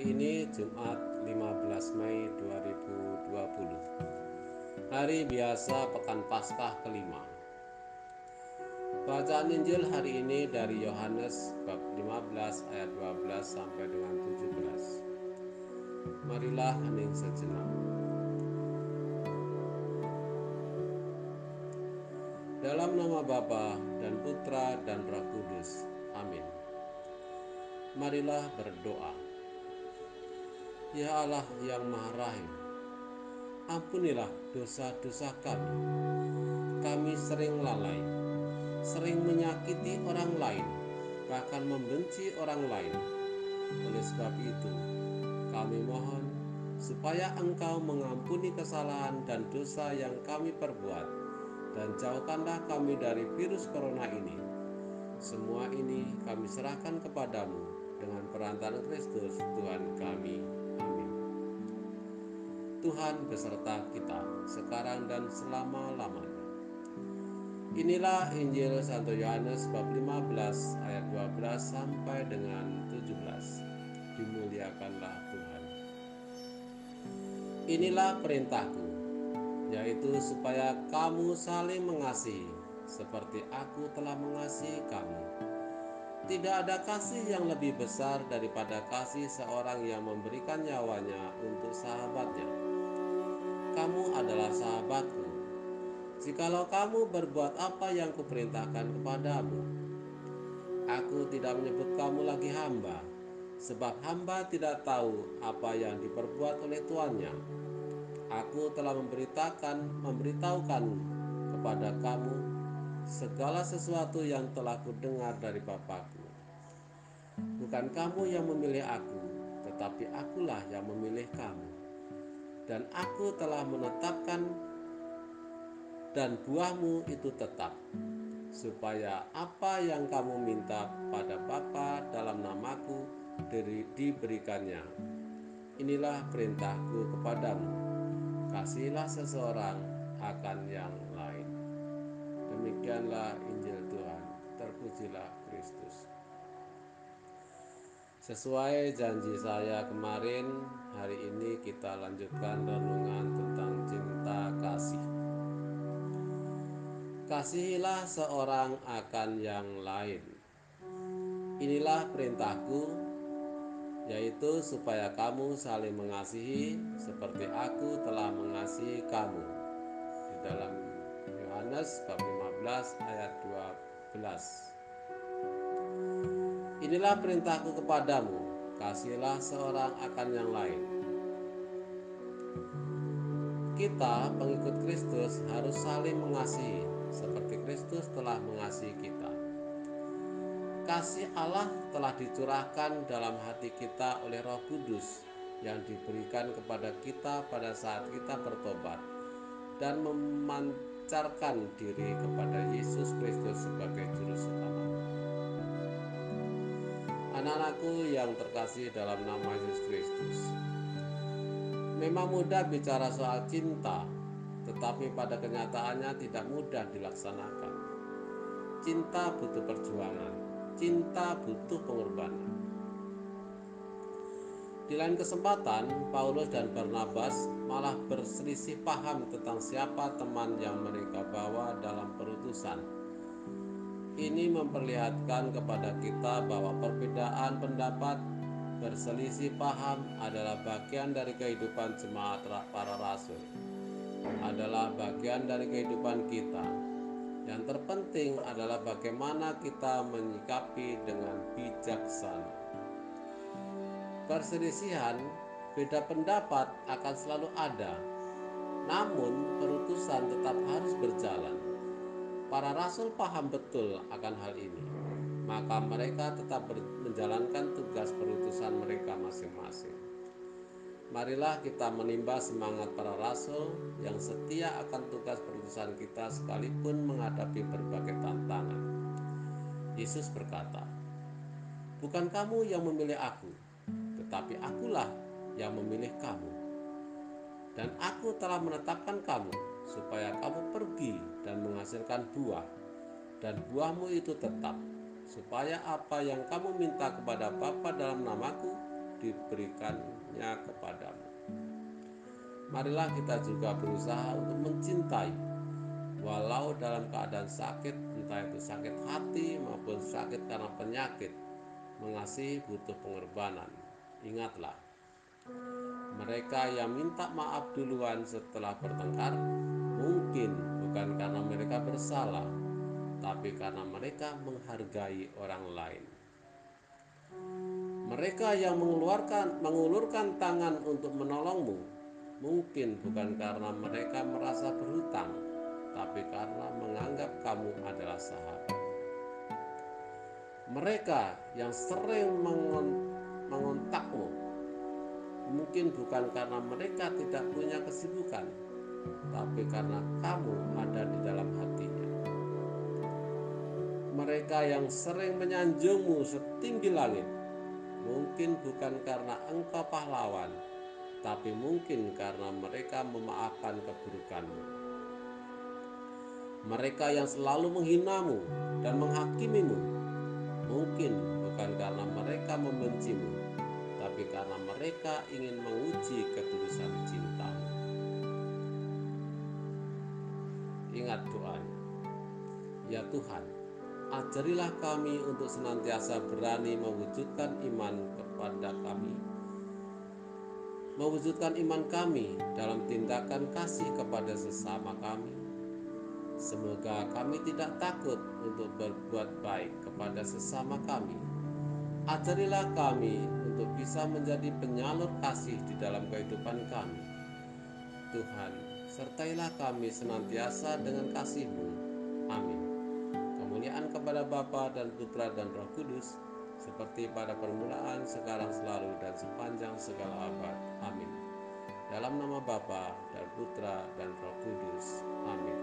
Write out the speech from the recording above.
Hari ini Jumat 15 Mei 2020 Hari biasa Pekan Paskah kelima Bacaan Injil hari ini dari Yohanes bab 15 ayat 12 sampai dengan 17 Marilah hening sejenak Dalam nama Bapa dan Putra dan Roh Kudus. Amin. Marilah berdoa. Ya Allah yang Maha Rahim, ampunilah dosa-dosa kami. Kami sering lalai, sering menyakiti orang lain, bahkan membenci orang lain. Oleh sebab itu, kami mohon supaya Engkau mengampuni kesalahan dan dosa yang kami perbuat, dan jauhkanlah kami dari virus corona ini. Semua ini kami serahkan kepadamu dengan perantaraan Kristus Tuhan kami. Tuhan beserta kita sekarang dan selama-lamanya. Inilah Injil Santo Yohanes bab 15 ayat 12 sampai dengan 17. Dimuliakanlah Tuhan. Inilah perintahku, yaitu supaya kamu saling mengasihi seperti aku telah mengasihi kamu. Tidak ada kasih yang lebih besar daripada kasih seorang yang memberikan nyawanya untuk sahabatnya kamu adalah sahabatku. Jikalau kamu berbuat apa yang kuperintahkan kepadamu, aku tidak menyebut kamu lagi hamba, sebab hamba tidak tahu apa yang diperbuat oleh tuannya. Aku telah memberitakan, memberitahukan kepada kamu segala sesuatu yang telah kudengar dari Bapakku. Bukan kamu yang memilih aku, tetapi akulah yang memilih kamu dan aku telah menetapkan dan buahmu itu tetap supaya apa yang kamu minta pada Bapa dalam namaku diberikannya. Inilah perintahku kepadamu. Kasihilah seseorang akan yang lain. Demikianlah Injil Tuhan. Terpujilah Kristus. Sesuai janji saya kemarin, hari ini kita lanjutkan renungan tentang cinta kasih. Kasihilah seorang akan yang lain. Inilah perintahku, yaitu supaya kamu saling mengasihi seperti aku telah mengasihi kamu. Di dalam Yohanes bab 15 ayat 12. Inilah perintahku kepadamu, kasihlah seorang akan yang lain. Kita, pengikut Kristus, harus saling mengasihi, seperti Kristus telah mengasihi kita. Kasih Allah telah dicurahkan dalam hati kita oleh Roh Kudus yang diberikan kepada kita pada saat kita bertobat dan memancarkan diri kepada Yesus Kristus sebagai Juru Selamat. Anak-anakku yang terkasih dalam nama Yesus Kristus. Memang mudah bicara soal cinta, tetapi pada kenyataannya tidak mudah dilaksanakan. Cinta butuh perjuangan, cinta butuh pengorbanan. Di lain kesempatan, Paulus dan Barnabas malah berselisih paham tentang siapa teman yang mereka bawa dalam perutusan ini memperlihatkan kepada kita bahwa perbedaan pendapat berselisih paham adalah bagian dari kehidupan jemaat para rasul. Adalah bagian dari kehidupan kita. Yang terpenting adalah bagaimana kita menyikapi dengan bijaksana. Perselisihan, beda pendapat akan selalu ada. Namun, perutusan tetap harus berjalan Para rasul paham betul akan hal ini, maka mereka tetap menjalankan tugas perutusan mereka masing-masing. Marilah kita menimba semangat para rasul yang setia akan tugas perutusan kita sekalipun menghadapi berbagai tantangan. Yesus berkata, "Bukan kamu yang memilih aku, tetapi akulah yang memilih kamu. Dan aku telah menetapkan kamu supaya kamu pergi dan menghasilkan buah, dan buahmu itu tetap, supaya apa yang kamu minta kepada Bapa dalam namaku diberikannya kepadamu. Marilah kita juga berusaha untuk mencintai, walau dalam keadaan sakit, entah itu sakit hati maupun sakit karena penyakit, mengasihi butuh pengorbanan. Ingatlah, mereka yang minta maaf duluan setelah bertengkar mungkin bukan karena mereka bersalah, tapi karena mereka menghargai orang lain. Mereka yang mengeluarkan mengulurkan tangan untuk menolongmu Mungkin bukan karena mereka merasa berhutang, tapi karena menganggap kamu adalah sahabat. Mereka yang sering mengontakmu mungkin bukan karena mereka tidak punya kesibukan, tapi karena kamu ada di dalam hatinya. Mereka yang sering menyanjungmu setinggi langit mungkin bukan karena engkau pahlawan, tapi mungkin karena mereka memaafkan keburukanmu. Mereka yang selalu menghinamu dan menghakimimu, mungkin bukan karena mereka membencimu, tapi karena mereka ingin menguji ketulusan cintamu. Ingat doanya, ya Tuhan, ajarilah kami untuk senantiasa berani mewujudkan iman kepada kami mewujudkan iman kami dalam tindakan kasih kepada sesama kami. Semoga kami tidak takut untuk berbuat baik kepada sesama kami. Ajarilah kami untuk bisa menjadi penyalur kasih di dalam kehidupan kami. Tuhan, sertailah kami senantiasa dengan kasihmu, Amin. Kemuliaan kepada Bapa dan Putra dan Roh Kudus, seperti pada permulaan, sekarang, selalu, dan sepanjang segala abad. Amin. Dalam nama Bapa dan Putra dan Roh Kudus. Amin.